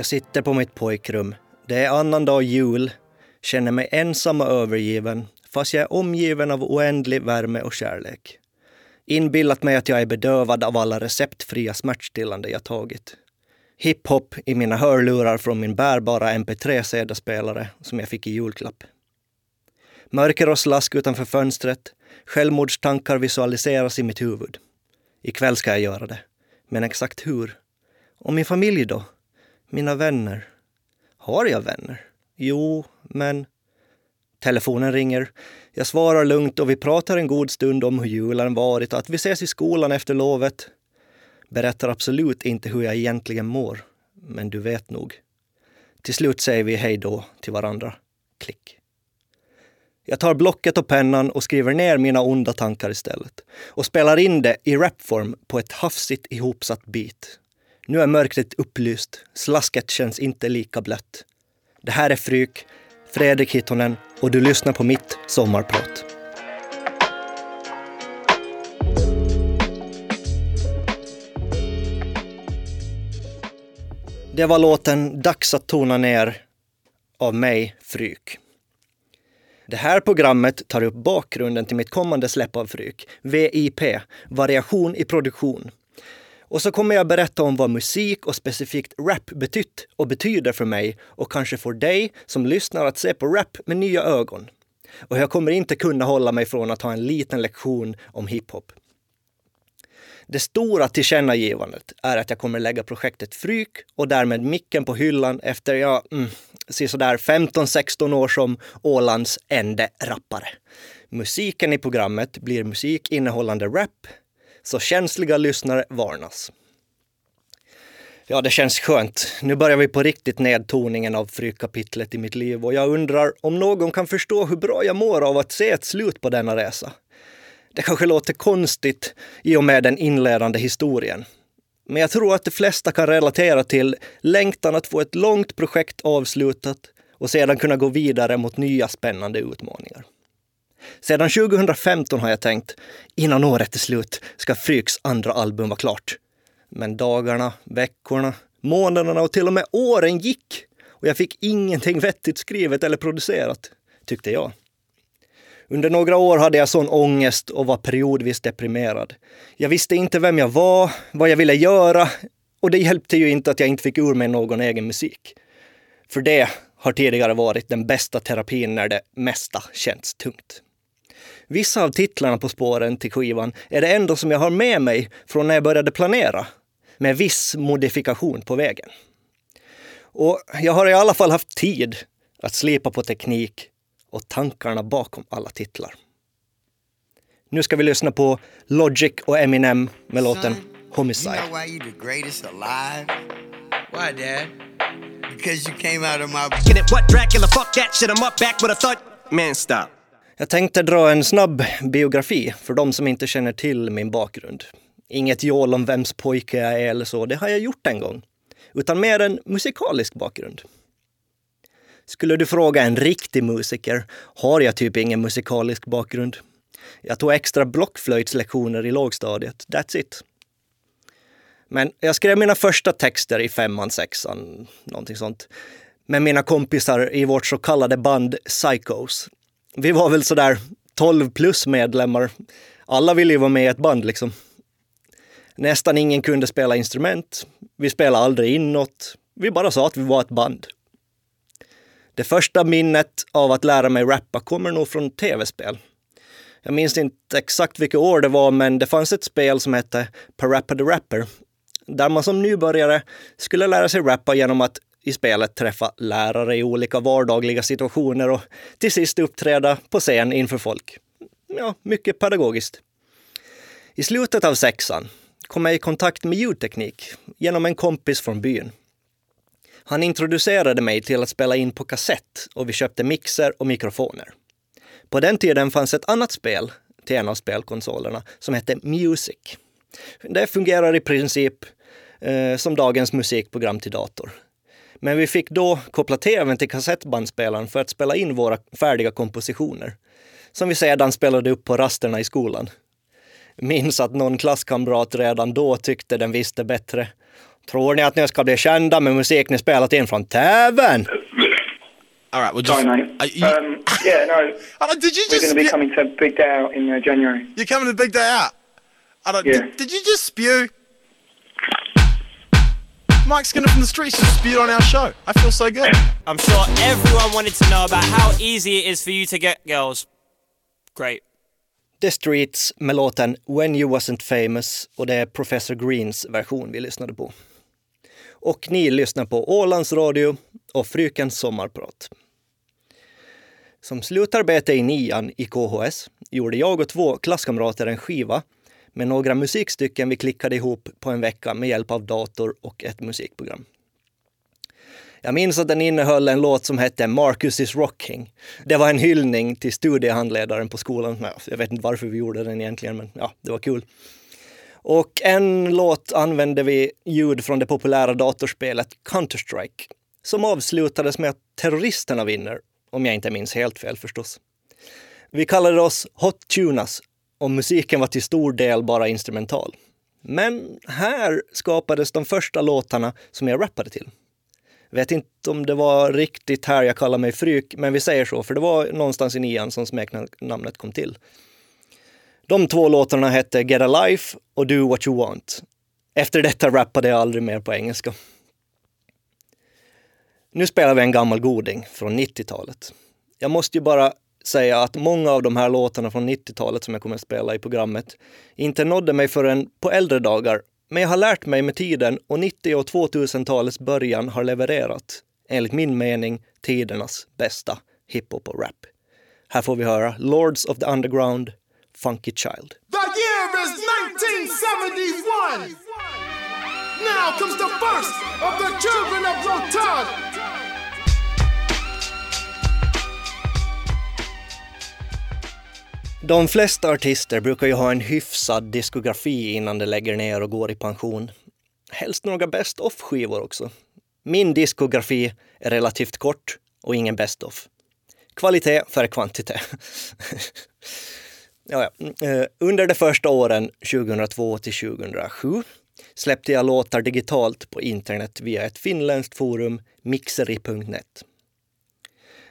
Jag sitter på mitt pojkrum. Det är annandag jul. Känner mig ensam och övergiven fast jag är omgiven av oändlig värme och kärlek. Inbillat mig att jag är bedövad av alla receptfria smärtstillande jag tagit. Hiphop i mina hörlurar från min bärbara mp3-CD-spelare som jag fick i julklapp. Mörker och slask utanför fönstret. Självmordstankar visualiseras i mitt huvud. Ikväll ska jag göra det. Men exakt hur? Och min familj då? Mina vänner? Har jag vänner? Jo, men... Telefonen ringer. Jag svarar lugnt och vi pratar en god stund om hur julen varit och att vi ses i skolan efter lovet. Berättar absolut inte hur jag egentligen mår, men du vet nog. Till slut säger vi hej då till varandra. Klick. Jag tar blocket och pennan och skriver ner mina onda tankar istället. Och spelar in det i rapform på ett hafsigt ihopsatt beat. Nu är mörkret upplyst. Slasket känns inte lika blött. Det här är Fryk, Fredrik Hittonen och du lyssnar på mitt sommarprat. Det var låten Dags att tona ner av mig, Fryk. Det här programmet tar upp bakgrunden till mitt kommande släpp av Fryk, VIP, variation i produktion. Och så kommer jag berätta om vad musik och specifikt rap betytt och betyder för mig och kanske får dig som lyssnar att se på rap med nya ögon. Och jag kommer inte kunna hålla mig från att ha en liten lektion om hiphop. Det stora tillkännagivandet är att jag kommer lägga projektet Fryk och därmed micken på hyllan efter jag mm, ser sådär 15-16 år som Ålands ende rappare. Musiken i programmet blir musik innehållande rap, så känsliga lyssnare varnas. Ja, det känns skönt. Nu börjar vi på riktigt nedtoningen av frykapitlet i mitt liv och jag undrar om någon kan förstå hur bra jag mår av att se ett slut på denna resa. Det kanske låter konstigt i och med den inledande historien. Men jag tror att de flesta kan relatera till längtan att få ett långt projekt avslutat och sedan kunna gå vidare mot nya spännande utmaningar. Sedan 2015 har jag tänkt, innan året är slut ska Fryks andra album vara klart. Men dagarna, veckorna, månaderna och till och med åren gick och jag fick ingenting vettigt skrivet eller producerat, tyckte jag. Under några år hade jag sån ångest och var periodvis deprimerad. Jag visste inte vem jag var, vad jag ville göra och det hjälpte ju inte att jag inte fick ur mig någon egen musik. För det har tidigare varit den bästa terapin när det mesta känts tungt. Vissa av titlarna på spåren till skivan är det enda som jag har med mig från när jag började planera, med viss modifikation på vägen. Och jag har i alla fall haft tid att slipa på teknik och tankarna bakom alla titlar. Nu ska vi lyssna på Logic och Eminem med låten Homicide. You know why you the greatest alive? Why, Dad? Because you came out of my... Get it, what Dracula? Fuck that shit. I'm up back with a thud. Man, stop. Jag tänkte dra en snabb biografi för de som inte känner till min bakgrund. Inget jål om vems pojke jag är eller så, det har jag gjort en gång. Utan mer en musikalisk bakgrund. Skulle du fråga en riktig musiker har jag typ ingen musikalisk bakgrund. Jag tog extra blockflöjtslektioner i lågstadiet. That's it. Men jag skrev mina första texter i femman, sexan, någonting sånt. Med mina kompisar i vårt så kallade band Psychos. Vi var väl sådär 12 plus medlemmar. Alla ville ju vara med i ett band liksom. Nästan ingen kunde spela instrument. Vi spelade aldrig in något. Vi bara sa att vi var ett band. Det första minnet av att lära mig rappa kommer nog från tv-spel. Jag minns inte exakt vilket år det var, men det fanns ett spel som hette Parappa the Rapper, där man som nybörjare skulle lära sig rappa genom att i spelet träffa lärare i olika vardagliga situationer och till sist uppträda på scen inför folk. Ja, mycket pedagogiskt. I slutet av sexan kom jag i kontakt med ljudteknik genom en kompis från byn. Han introducerade mig till att spela in på kassett och vi köpte mixer och mikrofoner. På den tiden fanns ett annat spel till en av spelkonsolerna som hette Music. Det fungerar i princip eh, som dagens musikprogram till dator. Men vi fick då koppla tvn till kassettbandspelaren för att spela in våra färdiga kompositioner. Som vi sedan spelade upp på rasterna i skolan. Minns att någon klasskamrat redan då tyckte den visste bättre Tror ni att ni ska bli kända med musik ni spelat in från TVn? All right, we'll just. Sorry, mate. You, um, yeah, no, Oh, did you we're just going to be coming to Big Day Out in uh, January. You're coming to big day out. I don't. Yeah. Did, did you just spew? Mike Skinner from the streets just spewed on our show. I feel so good. I'm sure everyone wanted to know about how easy it is for you to get girls. Great. The Streets med låten When You Wasn't Famous och det är Professor Greens version vi lyssnade på. Och ni lyssnar på Ålands Radio och Frykens sommarprat. Som slutarbete i nian i KHS gjorde jag och två klasskamrater en skiva med några musikstycken vi klickade ihop på en vecka med hjälp av dator och ett musikprogram. Jag minns att den innehöll en låt som hette Marcus is rocking. Det var en hyllning till studiehandledaren på skolan. Jag vet inte varför vi gjorde den egentligen, men ja, det var kul. Och en låt använde vi ljud från det populära datorspelet Counter-Strike, som avslutades med att terroristerna vinner, om jag inte minns helt fel förstås. Vi kallade oss Hot Tunas och musiken var till stor del bara instrumental. Men här skapades de första låtarna som jag rappade till. Vet inte om det var riktigt här jag kallar mig Fryk, men vi säger så, för det var någonstans i nian som smeknamnet kom till. De två låtarna hette Get a Life och Do What You Want. Efter detta rappade jag aldrig mer på engelska. Nu spelar vi en gammal goding från 90-talet. Jag måste ju bara säga att många av de här låtarna från 90-talet som jag kommer att spela i programmet inte nådde mig förrän på äldre dagar. Men jag har lärt mig med tiden och 90 och 2000-talets början har levererat, enligt min mening, tidernas bästa hiphop och rap. Här får vi höra Lords of the Underground, Funky Child. The year is 1971. Now comes the first of the children of Rotund. De flesta artister brukar ju ha en hyfsad diskografi innan de lägger ner och går i pension. Helst några best-off-skivor också. Min diskografi är relativt kort och ingen best-off. Kvalitet före kvantitet. ja, ja. Eh, under de första åren, 2002 till 2007, släppte jag låtar digitalt på internet via ett finländskt forum, mixeri.net.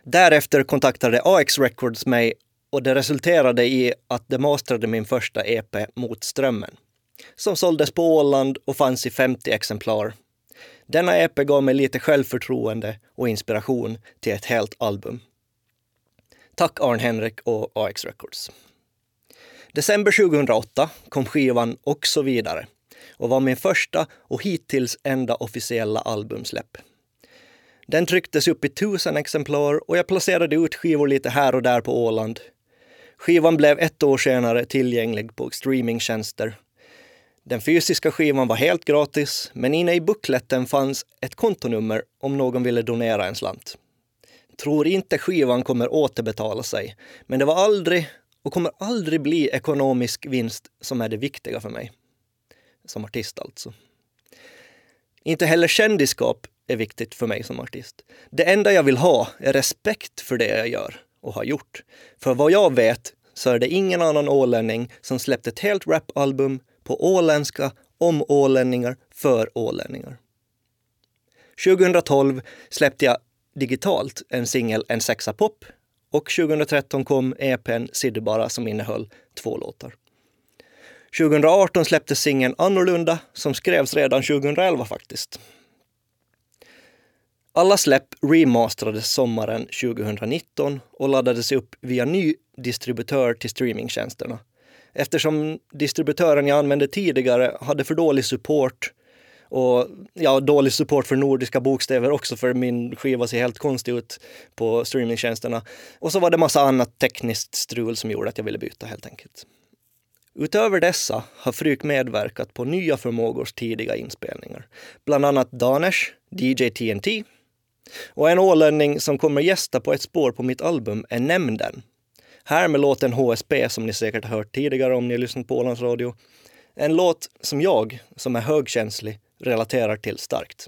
Därefter kontaktade AX Records mig och det resulterade i att de mastrade min första EP Mot strömmen, som såldes på Åland och fanns i 50 exemplar. Denna EP gav mig lite självförtroende och inspiration till ett helt album. Tack Arn Henrik och AX Records. December 2008 kom skivan Och så vidare och var min första och hittills enda officiella albumsläpp. Den trycktes upp i tusen exemplar och jag placerade ut skivor lite här och där på Åland. Skivan blev ett år senare tillgänglig på streamingtjänster. Den fysiska skivan var helt gratis, men inne i bukletten fanns ett kontonummer om någon ville donera en slant. Tror inte skivan kommer återbetala sig, men det var aldrig och kommer aldrig bli ekonomisk vinst som är det viktiga för mig. Som artist alltså. Inte heller kändisskap är viktigt för mig som artist. Det enda jag vill ha är respekt för det jag gör och har gjort. För vad jag vet så är det ingen annan ålänning som släppt ett helt rapalbum på åländska om ålänningar för ålänningar. 2012 släppte jag digitalt en singel En sexa pop och 2013 kom EPn Siddebara som innehöll två låtar. 2018 släpptes singeln Annorlunda som skrevs redan 2011 faktiskt. Alla släpp remasterades sommaren 2019 och laddades upp via ny distributör till streamingtjänsterna. Eftersom distributören jag använde tidigare hade för dålig support och ja, dålig support för nordiska bokstäver också för min skiva ser helt konstig ut på streamingtjänsterna. Och så var det massa annat tekniskt strul som gjorde att jag ville byta helt enkelt. Utöver dessa har Fryk medverkat på nya förmågors tidiga inspelningar. Bland annat Danesh, DJ TNT och en ålänning som kommer gästa på ett spår på mitt album är Nämnden. Här med låten HSB som ni säkert har hört tidigare om ni har lyssnat på Ålands Radio. En låt som jag, som är högkänslig, relaterar till starkt.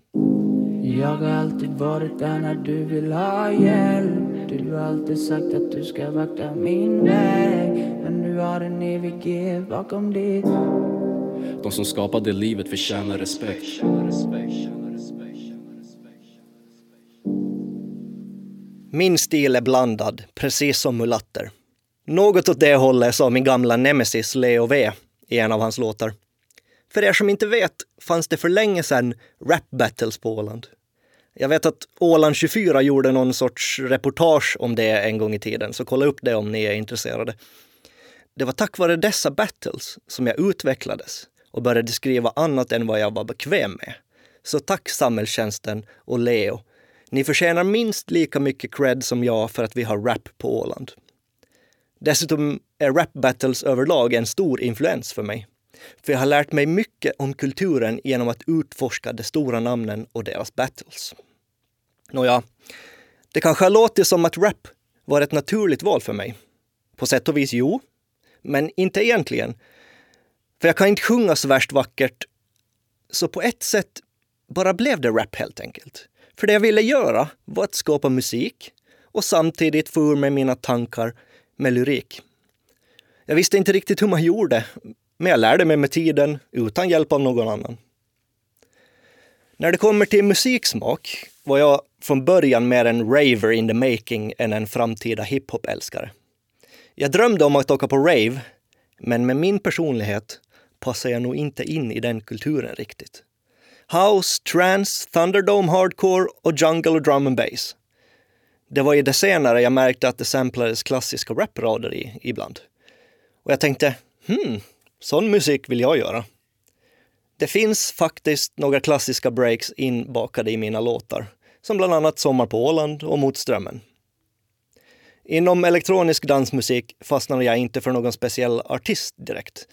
Jag har alltid varit där när du vill ha hjälp Du har alltid sagt att du ska vakta min väg Men nu har en evighet bakom ditt De som skapade livet förtjänar respekt. Min stil är blandad, precis som mulatter. Något åt det hållet sa min gamla nemesis Leo V i en av hans låtar. För er som inte vet fanns det för länge sedan rap battles på Åland. Jag vet att Åland 24 gjorde någon sorts reportage om det en gång i tiden, så kolla upp det om ni är intresserade. Det var tack vare dessa battles som jag utvecklades och började skriva annat än vad jag var bekväm med. Så tack samhällstjänsten och Leo. Ni förtjänar minst lika mycket cred som jag för att vi har rap på Åland. Dessutom är rap battles överlag en stor influens för mig. För jag har lärt mig mycket om kulturen genom att utforska de stora namnen och deras battles. Nåja, det kanske har låtit som att rap var ett naturligt val för mig. På sätt och vis jo, men inte egentligen. För jag kan inte sjunga så värst vackert. Så på ett sätt bara blev det rap helt enkelt. För det jag ville göra var att skapa musik och samtidigt få ur mig mina tankar med lyrik. Jag visste inte riktigt hur man gjorde, men jag lärde mig med tiden utan hjälp av någon annan. När det kommer till musiksmak var jag från början mer en raver in the making än en framtida hiphop-älskare. Jag drömde om att åka på rave, men med min personlighet passar jag nog inte in i den kulturen riktigt. House, trance, Thunderdome hardcore och jungle och drum and bass. Det var i det senare jag märkte att det samplades klassiska raprader i ibland. Och jag tänkte, hmm, sån musik vill jag göra. Det finns faktiskt några klassiska breaks inbakade i mina låtar, som bland annat Sommar på Åland och Mot strömmen. Inom elektronisk dansmusik fastnade jag inte för någon speciell artist direkt.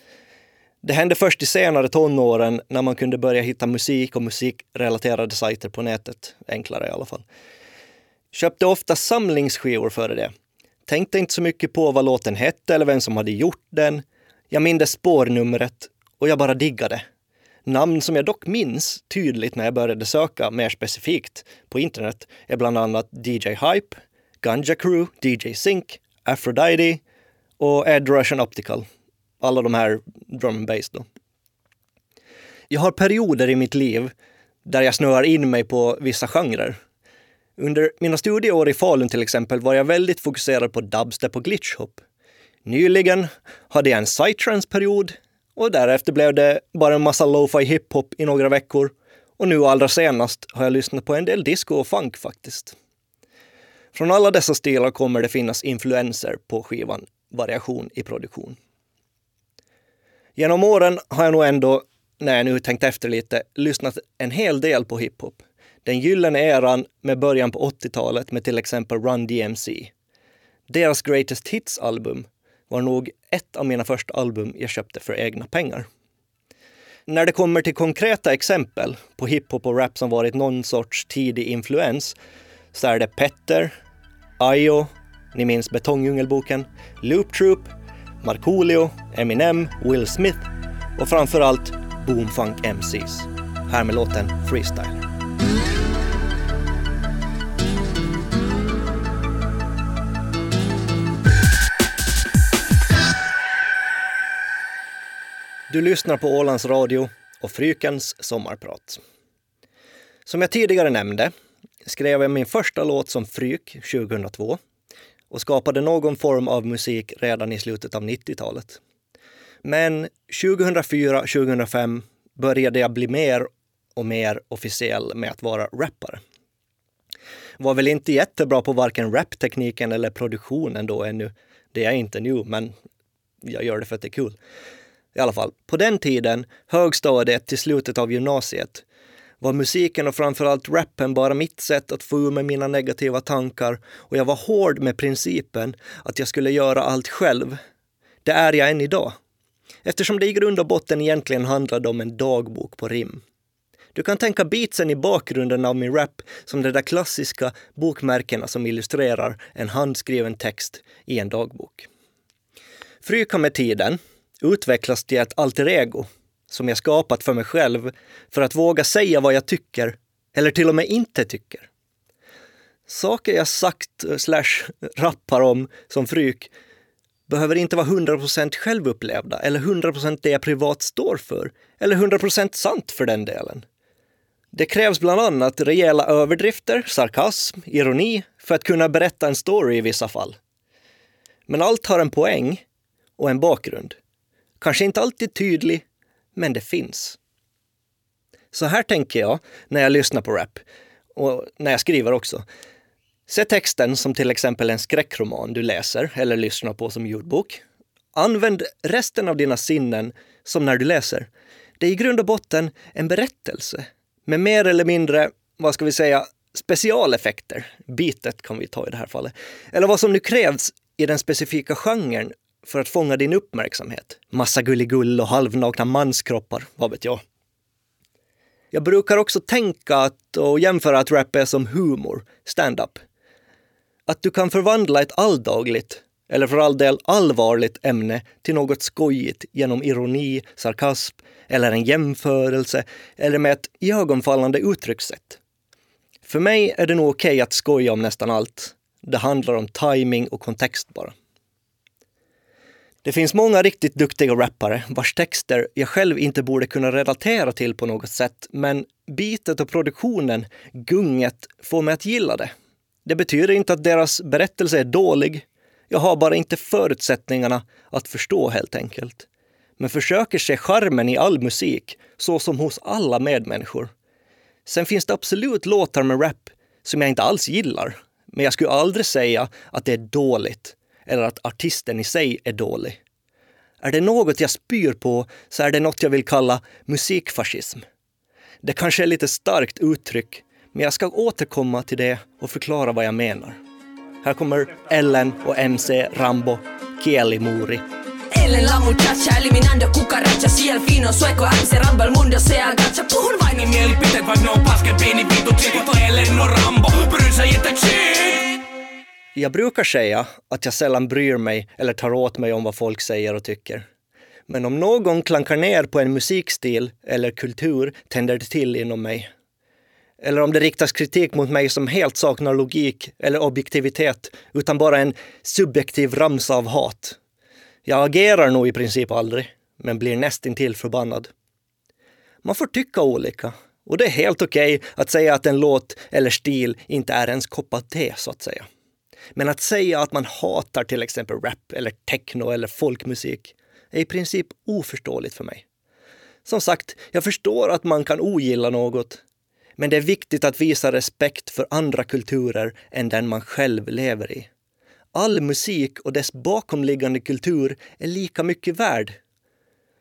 Det hände först i senare tonåren när man kunde börja hitta musik och musikrelaterade sajter på nätet, enklare i alla fall. Köpte ofta samlingsskivor före det. Tänkte inte så mycket på vad låten hette eller vem som hade gjort den. Jag mindes spårnumret och jag bara diggade. Namn som jag dock minns tydligt när jag började söka mer specifikt på internet är bland annat DJ Hype, Ganja Crew, DJ Sync, Aphrodite och Ed Russian Optical. Alla de här drum and bass då. Jag har perioder i mitt liv där jag snöar in mig på vissa genrer. Under mina studieår i Falun till exempel var jag väldigt fokuserad på dubstep och glitchhop. Nyligen hade jag en psytrance-period och därefter blev det bara en massa lo-fi hiphop i några veckor. Och nu allra senast har jag lyssnat på en del disco och funk faktiskt. Från alla dessa stilar kommer det finnas influenser på skivan Variation i produktion. Genom åren har jag nog ändå, när jag nu tänkt efter lite, lyssnat en hel del på hiphop. Den gyllene eran med början på 80-talet med till exempel Run DMC. Deras Greatest Hits-album var nog ett av mina första album jag köpte för egna pengar. När det kommer till konkreta exempel på hiphop och rap som varit någon sorts tidig influens så är det Petter, Ayo, ni minns Betongdjungelboken, Loop Troop, Markoolio, Eminem, Will Smith och framförallt Boomfunk MCs. Här med låten Freestyle. Du lyssnar på Ålands Radio och Frykens sommarprat. Som jag tidigare nämnde skrev jag min första låt som Fryk 2002 och skapade någon form av musik redan i slutet av 90-talet. Men 2004-2005 började jag bli mer och mer officiell med att vara rappare. Var väl inte jättebra på varken raptekniken eller produktionen då ännu. Det är jag inte nu, men jag gör det för att det är kul. I alla fall, på den tiden, högstadiet till slutet av gymnasiet, var musiken och framförallt rappen bara mitt sätt att få ur mig mina negativa tankar och jag var hård med principen att jag skulle göra allt själv. Det är jag än idag. Eftersom det i grund och botten egentligen handlade om en dagbok på rim. Du kan tänka beatsen i bakgrunden av min rap som de där klassiska bokmärkena som illustrerar en handskriven text i en dagbok. Fryka med tiden utvecklas till ett alter ego som jag skapat för mig själv för att våga säga vad jag tycker eller till och med inte tycker. Saker jag sagt eh, slash rappar om som Fryk behöver inte vara 100% självupplevda eller 100% det jag privat står för, eller 100% sant för den delen. Det krävs bland annat rejäla överdrifter, sarkasm, ironi för att kunna berätta en story i vissa fall. Men allt har en poäng och en bakgrund. Kanske inte alltid tydlig, men det finns. Så här tänker jag när jag lyssnar på rap och när jag skriver också. Se texten som till exempel en skräckroman du läser eller lyssnar på som ljudbok. Använd resten av dina sinnen som när du läser. Det är i grund och botten en berättelse med mer eller mindre, vad ska vi säga, specialeffekter. Bitet kan vi ta i det här fallet. Eller vad som nu krävs i den specifika genren för att fånga din uppmärksamhet. Massa gulligull och halvnakna manskroppar, vad vet jag. Jag brukar också tänka att, och jämföra att rap är som humor, stand-up. Att du kan förvandla ett alldagligt, eller för all del allvarligt ämne till något skojigt genom ironi, sarkasm eller en jämförelse eller med ett iögonfallande uttryckssätt. För mig är det nog okej okay att skoja om nästan allt. Det handlar om timing och kontext bara. Det finns många riktigt duktiga rappare vars texter jag själv inte borde kunna relatera till på något sätt, men bitet och produktionen, gunget, får mig att gilla det. Det betyder inte att deras berättelse är dålig. Jag har bara inte förutsättningarna att förstå helt enkelt. Men försöker se charmen i all musik, så som hos alla medmänniskor. Sen finns det absolut låtar med rap som jag inte alls gillar. Men jag skulle aldrig säga att det är dåligt eller att artisten i sig är dålig. Är det något jag spyr på så är det något jag vill kalla musikfascism. Det kanske är lite starkt uttryck, men jag ska återkomma till det och förklara vad jag menar. Här kommer Ellen och MC Rambo, Kielimuri Ellen la muchacha eliminando cucarachas Y el fino sueco se Rambo el mundo se agacha Puhun vain Niin mielipiteet vaikka ne on pasken pieni vitu chico Ellen on Rambo, bryr sig inte jag brukar säga att jag sällan bryr mig eller tar åt mig om vad folk säger och tycker. Men om någon klankar ner på en musikstil eller kultur tänder det till inom mig. Eller om det riktas kritik mot mig som helt saknar logik eller objektivitet, utan bara en subjektiv ramsa av hat. Jag agerar nog i princip aldrig, men blir nästintill förbannad. Man får tycka olika, och det är helt okej okay att säga att en låt eller stil inte är ens koppat te, så att säga. Men att säga att man hatar till exempel rap eller techno eller folkmusik är i princip oförståeligt för mig. Som sagt, jag förstår att man kan ogilla något, men det är viktigt att visa respekt för andra kulturer än den man själv lever i. All musik och dess bakomliggande kultur är lika mycket värd.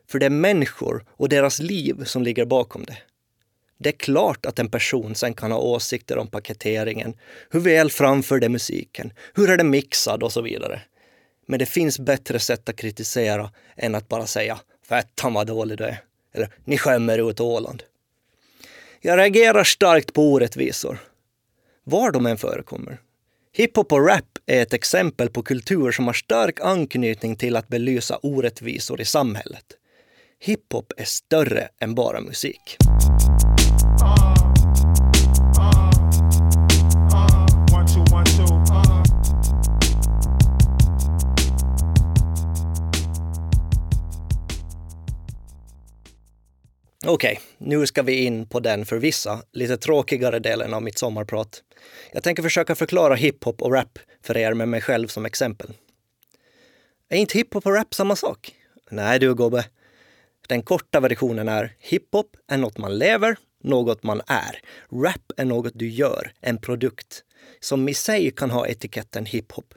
För det är människor och deras liv som ligger bakom det. Det är klart att en person sen kan ha åsikter om paketeringen, hur väl framför det musiken, hur är det mixad och så vidare. Men det finns bättre sätt att kritisera än att bara säga “Fettan vad dålig du är” eller “Ni skämmer ut Åland”. Jag reagerar starkt på orättvisor, var de än förekommer. Hiphop och rap är ett exempel på kultur som har stark anknytning till att belysa orättvisor i samhället. Hiphop är större än bara musik. Okej, okay, nu ska vi in på den för vissa lite tråkigare delen av mitt sommarprat. Jag tänker försöka förklara hiphop och rap för er med mig själv som exempel. Är inte hiphop och rap samma sak? Nej du gubbe. Den korta versionen är hiphop är något man lever, något man är. Rap är något du gör, en produkt, som i sig kan ha etiketten hiphop.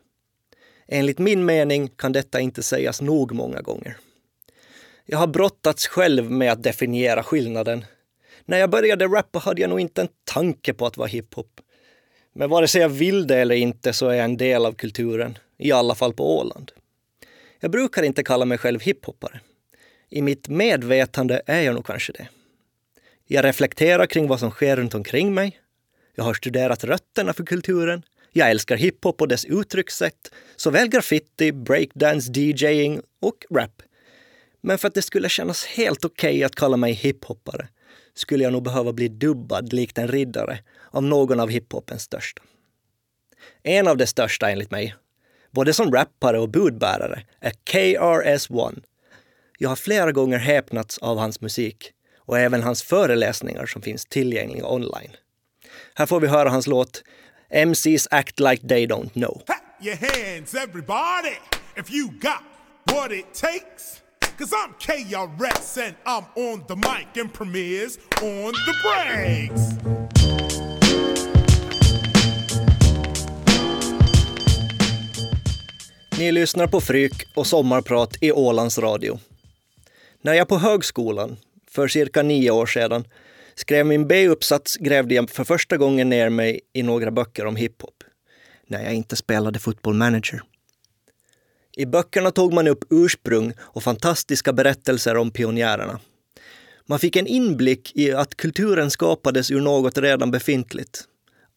Enligt min mening kan detta inte sägas nog många gånger. Jag har brottats själv med att definiera skillnaden. När jag började rappa hade jag nog inte en tanke på att vara hiphop. Men vare sig jag vill det eller inte så är jag en del av kulturen, i alla fall på Åland. Jag brukar inte kalla mig själv hiphoppare. I mitt medvetande är jag nog kanske det. Jag reflekterar kring vad som sker runt omkring mig. Jag har studerat rötterna för kulturen. Jag älskar hiphop och dess uttryckssätt, såväl graffiti, breakdance, DJing och rap. Men för att det skulle kännas helt okej okay att kalla mig hiphoppare skulle jag nog behöva bli dubbad likt en riddare av någon av hiphopens största. En av de största enligt mig, både som rappare och budbärare, är KRS-One. Jag har flera gånger häpnats av hans musik och även hans föreläsningar som finns tillgängliga online. Här får vi höra hans låt MCs act like they don't know. Your hands, everybody, if you got what it takes. Cause I'm KRS and I'm on the mic and premieres on the breaks. Ni lyssnar på Fryk och Sommarprat i Ålands Radio. När jag på högskolan, för cirka nio år sedan, skrev min B-uppsats grävde jag för första gången ner mig i några böcker om hiphop. När jag inte spelade football manager. I böckerna tog man upp ursprung och fantastiska berättelser om pionjärerna. Man fick en inblick i att kulturen skapades ur något redan befintligt.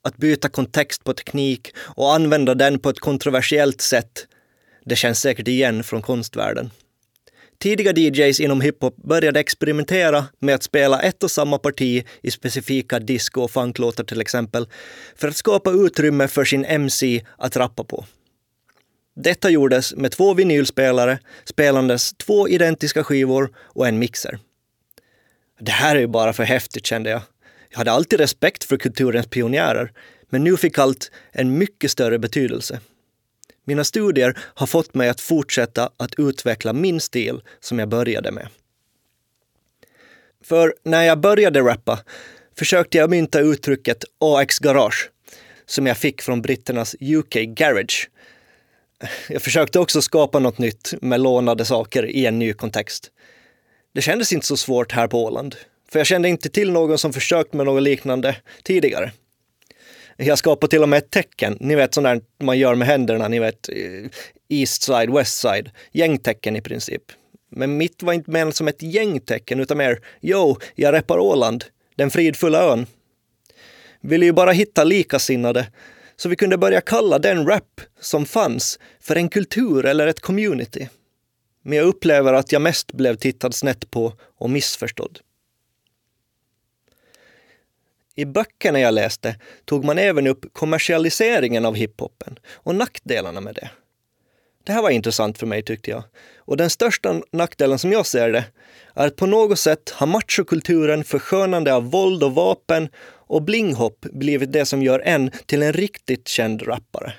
Att byta kontext på teknik och använda den på ett kontroversiellt sätt, det känns säkert igen från konstvärlden. Tidiga DJs inom hiphop började experimentera med att spela ett och samma parti i specifika disco och funklåtar till exempel, för att skapa utrymme för sin MC att rappa på. Detta gjordes med två vinylspelare, spelandes två identiska skivor och en mixer. Det här är ju bara för häftigt kände jag. Jag hade alltid respekt för kulturens pionjärer, men nu fick allt en mycket större betydelse. Mina studier har fått mig att fortsätta att utveckla min stil som jag började med. För när jag började rappa försökte jag mynta uttrycket AX Garage som jag fick från britternas UK Garage. Jag försökte också skapa något nytt med lånade saker i en ny kontext. Det kändes inte så svårt här på Åland, för jag kände inte till någon som försökt med något liknande tidigare. Jag skapade till och med ett tecken, ni vet sånt där man gör med händerna, ni vet eh, East side, West side, gängtecken i princip. Men mitt var inte menat som ett gängtecken utan mer, jo, jag reppar Åland, den fridfulla ön. Ville ju bara hitta likasinnade, så vi kunde börja kalla den rap som fanns för en kultur eller ett community. Men jag upplever att jag mest blev tittad snett på och missförstådd. I böckerna jag läste tog man även upp kommersialiseringen av hiphopen och nackdelarna med det. Det här var intressant för mig tyckte jag. Och den största nackdelen som jag ser det är att på något sätt har machokulturen förskönande av våld och vapen och blinghop blivit det som gör en till en riktigt känd rappare.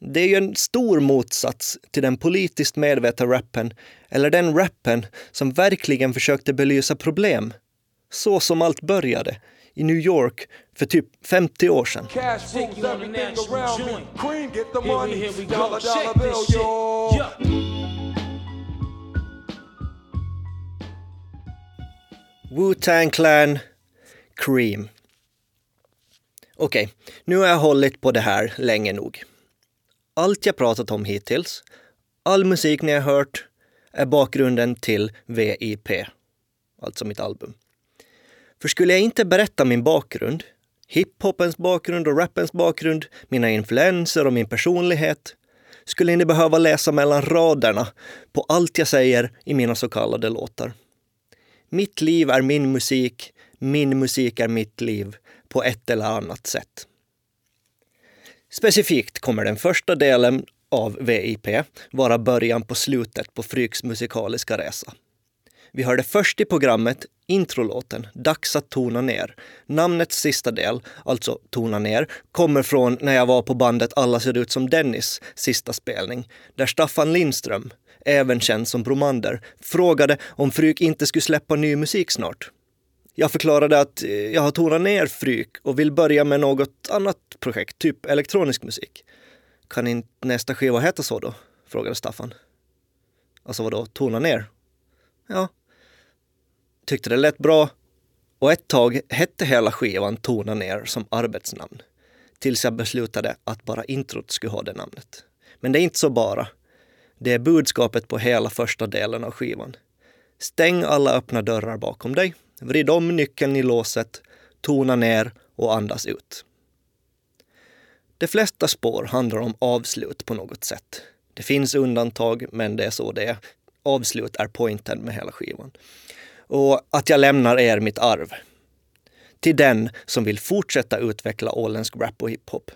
Det är ju en stor motsats till den politiskt medvetna rappen, eller den rappen som verkligen försökte belysa problem. Så som allt började, i New York för typ 50 år sedan. Wu-Tang Clan, Cream. Okej, okay, nu har jag hållit på det här länge nog. Allt jag pratat om hittills, all musik ni har hört, är bakgrunden till VIP, alltså mitt album. För skulle jag inte berätta min bakgrund, hiphopens bakgrund och rappens bakgrund, mina influenser och min personlighet, skulle ni behöva läsa mellan raderna på allt jag säger i mina så kallade låtar. Mitt liv är min musik, min musik är mitt liv på ett eller annat sätt. Specifikt kommer den första delen av VIP vara början på slutet på Fryks musikaliska resa. Vi hörde först i programmet introlåten Dags att tona ner. Namnets sista del, alltså Tona ner, kommer från när jag var på bandet Alla ser ut som Dennis sista spelning, där Staffan Lindström, även känd som Bromander, frågade om Fryk inte skulle släppa ny musik snart. Jag förklarade att eh, jag har tonat ner Fryk och vill börja med något annat projekt, typ elektronisk musik. Kan inte nästa skiva heta så då? frågade Staffan. Alltså vadå, tona ner? Ja, tyckte det lät bra och ett tag hette hela skivan Tona ner som arbetsnamn. Tills jag beslutade att bara introt skulle ha det namnet. Men det är inte så bara. Det är budskapet på hela första delen av skivan. Stäng alla öppna dörrar bakom dig, vrid om nyckeln i låset, tona ner och andas ut. De flesta spår handlar om avslut på något sätt. Det finns undantag, men det är så det är. Avslut är pointen med hela skivan och att jag lämnar er mitt arv. Till den som vill fortsätta utveckla åländsk rap och hiphop.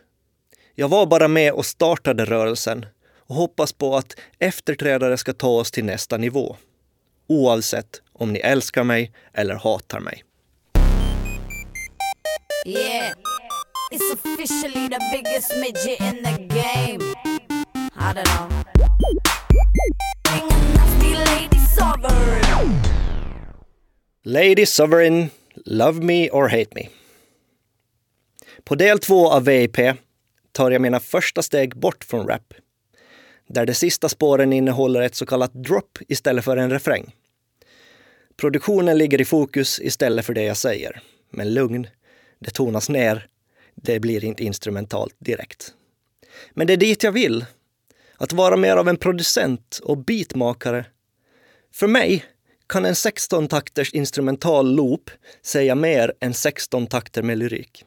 Jag var bara med och startade rörelsen och hoppas på att efterträdare ska ta oss till nästa nivå. Oavsett om ni älskar mig eller hatar mig. Yeah, it's officially the biggest midget in the game. I don't know. Lady Sovereign, Love Me or Hate Me. På del två av VIP tar jag mina första steg bort från rap. Där de sista spåren innehåller ett så kallat drop istället för en refräng. Produktionen ligger i fokus istället för det jag säger. Men lugn, det tonas ner. Det blir inte instrumentalt direkt. Men det är dit jag vill. Att vara mer av en producent och beatmakare. För mig kan en 16-takters instrumental loop säga mer än 16 takter med lyrik.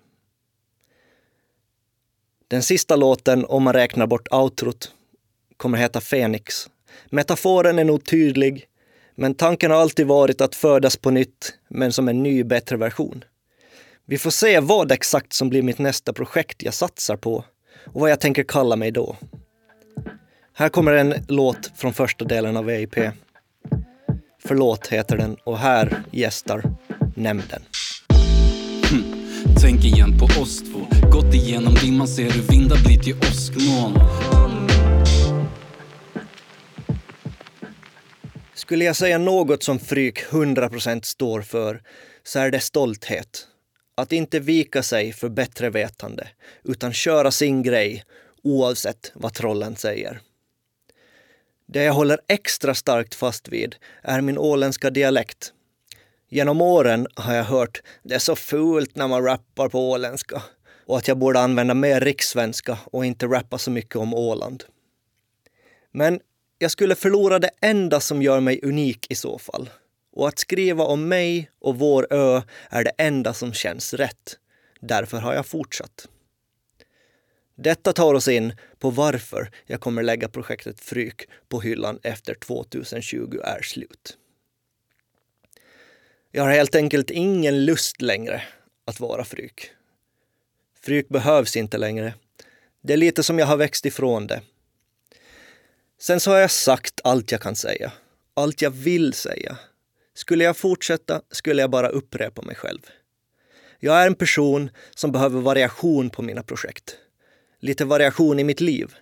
Den sista låten, om man räknar bort outrot, kommer heta Fenix. Metaforen är nog tydlig, men tanken har alltid varit att födas på nytt, men som en ny, bättre version. Vi får se vad exakt som blir mitt nästa projekt jag satsar på och vad jag tänker kalla mig då. Här kommer en låt från första delen av EIP. Förlåt heter den och här gästar nämnden. Tänk igen på oss två Gått igenom dimman ser hur vindar blir till åskmoln Skulle jag säga något som Fryk 100% står för så är det stolthet. Att inte vika sig för bättre vetande, utan köra sin grej oavsett vad trollen säger. Det jag håller extra starkt fast vid är min åländska dialekt. Genom åren har jag hört det är så fult när man rappar på åländska och att jag borde använda mer rikssvenska och inte rappa så mycket om Åland. Men jag skulle förlora det enda som gör mig unik i så fall. Och att skriva om mig och vår ö är det enda som känns rätt. Därför har jag fortsatt. Detta tar oss in på varför jag kommer lägga projektet Fryk på hyllan efter 2020 är slut. Jag har helt enkelt ingen lust längre att vara Fryk. Fryk behövs inte längre. Det är lite som jag har växt ifrån det. Sen så har jag sagt allt jag kan säga. Allt jag vill säga. Skulle jag fortsätta skulle jag bara upprepa mig själv. Jag är en person som behöver variation på mina projekt. Lite variation i mitt liv.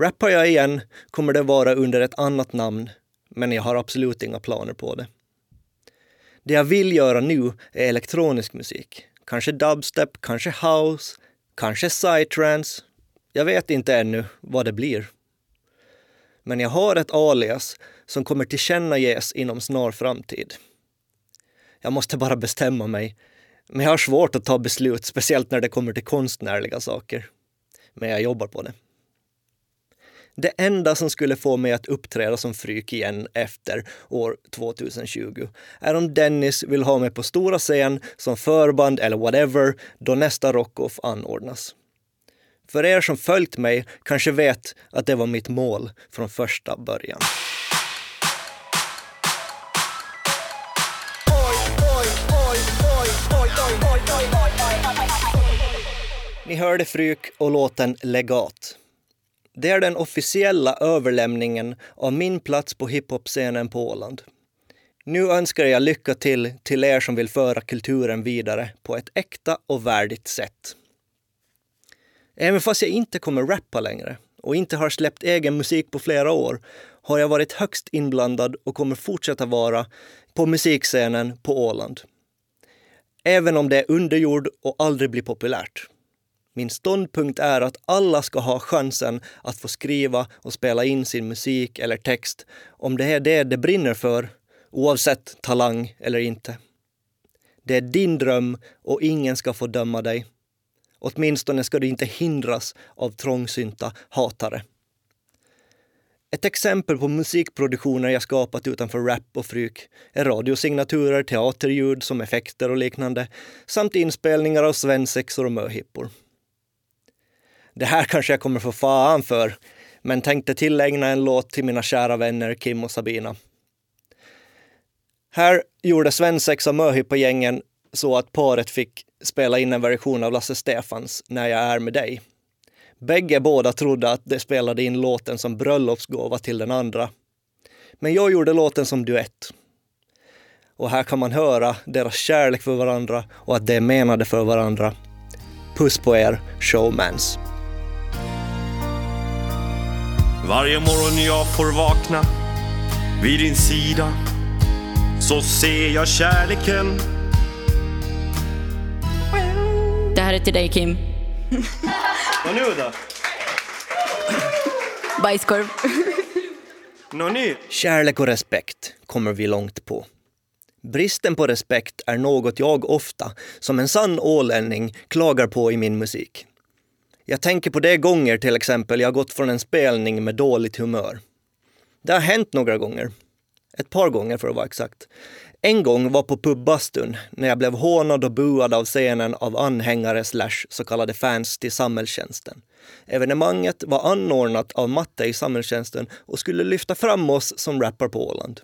Rappar jag igen kommer det vara under ett annat namn, men jag har absolut inga planer på det. Det jag vill göra nu är elektronisk musik. Kanske dubstep, kanske house, kanske psytrance. Jag vet inte ännu vad det blir. Men jag har ett alias som kommer tillkännages inom snar framtid. Jag måste bara bestämma mig. Men jag har svårt att ta beslut, speciellt när det kommer till konstnärliga saker. Men jag jobbar på det. Det enda som skulle få mig att uppträda som Fryk igen efter år 2020 är om Dennis vill ha mig på stora scen som förband eller whatever då nästa Rockoff anordnas. För er som följt mig kanske vet att det var mitt mål från första början. Ni hörde Fryk och låten Legat. Det är den officiella överlämningen av min plats på hiphop-scenen på Åland. Nu önskar jag lycka till till er som vill föra kulturen vidare på ett äkta och värdigt sätt. Även fast jag inte kommer rappa längre och inte har släppt egen musik på flera år har jag varit högst inblandad och kommer fortsätta vara på musikscenen på Åland. Även om det är underjord och aldrig blir populärt. Min ståndpunkt är att alla ska ha chansen att få skriva och spela in sin musik eller text om det är det de brinner för, oavsett talang eller inte. Det är din dröm och ingen ska få döma dig. Åtminstone ska du inte hindras av trångsynta hatare. Ett exempel på musikproduktioner jag skapat utanför rap och fryk är radiosignaturer, teaterljud som effekter och liknande samt inspelningar av svensexor och möhippor. Det här kanske jag kommer få fan för, men tänkte tillägna en låt till mina kära vänner Kim och Sabina. Här gjorde svensexa på gängen så att paret fick spela in en version av Lasse Stefans När jag är med dig. Bägge båda trodde att de spelade in låten som bröllopsgåva till den andra. Men jag gjorde låten som duett. Och här kan man höra deras kärlek för varandra och att de är menade för varandra. Puss på er, showmans. Varje morgon jag får vakna vid din sida så ser jag kärleken Det här är till dig Kim. Vad nu då? Bajskorv. Nå? Kärlek och respekt kommer vi långt på. Bristen på respekt är något jag ofta, som en sann ålänning, klagar på i min musik. Jag tänker på de gånger till exempel jag gått från en spelning med dåligt humör. Det har hänt några gånger. Ett par gånger för att vara exakt. En gång var på pubbastun när jag blev hånad och buad av scenen av anhängare slash så kallade fans till samhällstjänsten. Evenemanget var anordnat av Matte i samhällstjänsten och skulle lyfta fram oss som rappar på Åland.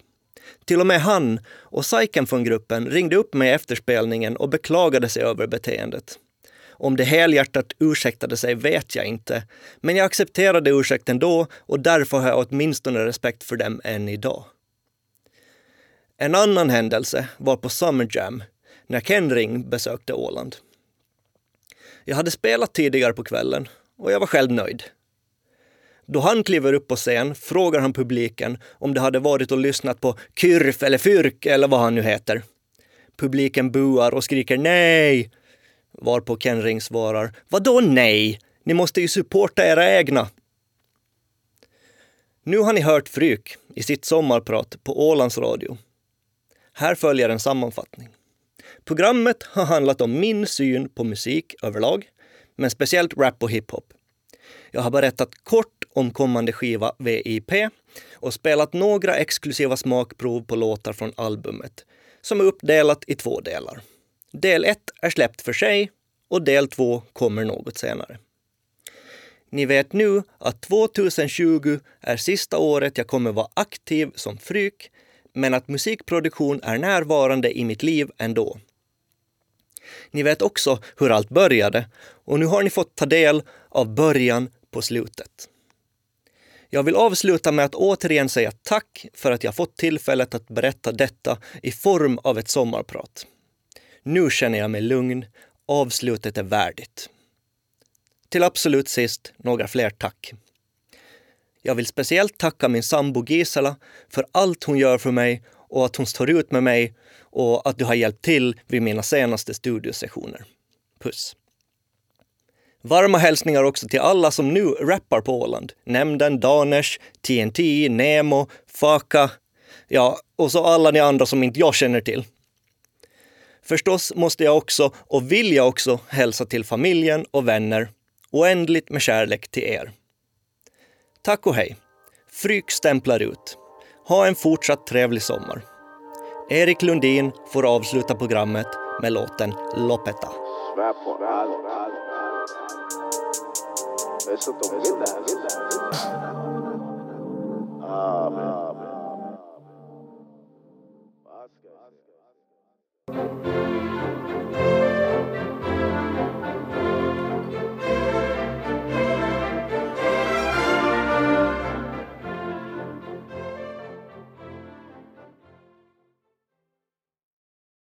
Till och med han och Saiken från gruppen ringde upp mig efter spelningen och beklagade sig över beteendet. Om det helhjärtat ursäktade sig vet jag inte, men jag accepterade ursäkten då och därför har jag åtminstone respekt för dem än idag. En annan händelse var på Summer Jam när Ken Ring besökte Åland. Jag hade spelat tidigare på kvällen och jag var själv nöjd. Då han kliver upp på scen frågar han publiken om de hade varit och lyssnat på Kyrf eller Fyrk eller vad han nu heter. Publiken buar och skriker nej. Varpå Ken Ring svarar, vadå nej? Ni måste ju supporta era egna. Nu har ni hört Fryk i sitt sommarprat på Ålands Radio. Här följer en sammanfattning. Programmet har handlat om min syn på musik överlag, men speciellt rap och hiphop. Jag har berättat kort om kommande skiva VIP och spelat några exklusiva smakprov på låtar från albumet som är uppdelat i två delar. Del 1 är släppt för sig och del 2 kommer något senare. Ni vet nu att 2020 är sista året jag kommer vara aktiv som fryk, men att musikproduktion är närvarande i mitt liv ändå. Ni vet också hur allt började och nu har ni fått ta del av början på slutet. Jag vill avsluta med att återigen säga tack för att jag fått tillfället att berätta detta i form av ett sommarprat. Nu känner jag mig lugn. Avslutet är värdigt. Till absolut sist några fler tack. Jag vill speciellt tacka min sambo Gisela för allt hon gör för mig och att hon står ut med mig och att du har hjälpt till vid mina senaste studiosessioner. Puss! Varma hälsningar också till alla som nu rappar på Åland. Nämnden, Danesh, TNT, Nemo, Faka, ja, och så alla ni andra som inte jag känner till. Förstås måste jag också, och vill jag också, hälsa till familjen och vänner. Oändligt med kärlek till er. Tack och hej. Fryk stämplar ut. Ha en fortsatt trevlig sommar. Erik Lundin får avsluta programmet med låten Lopeta. Amen.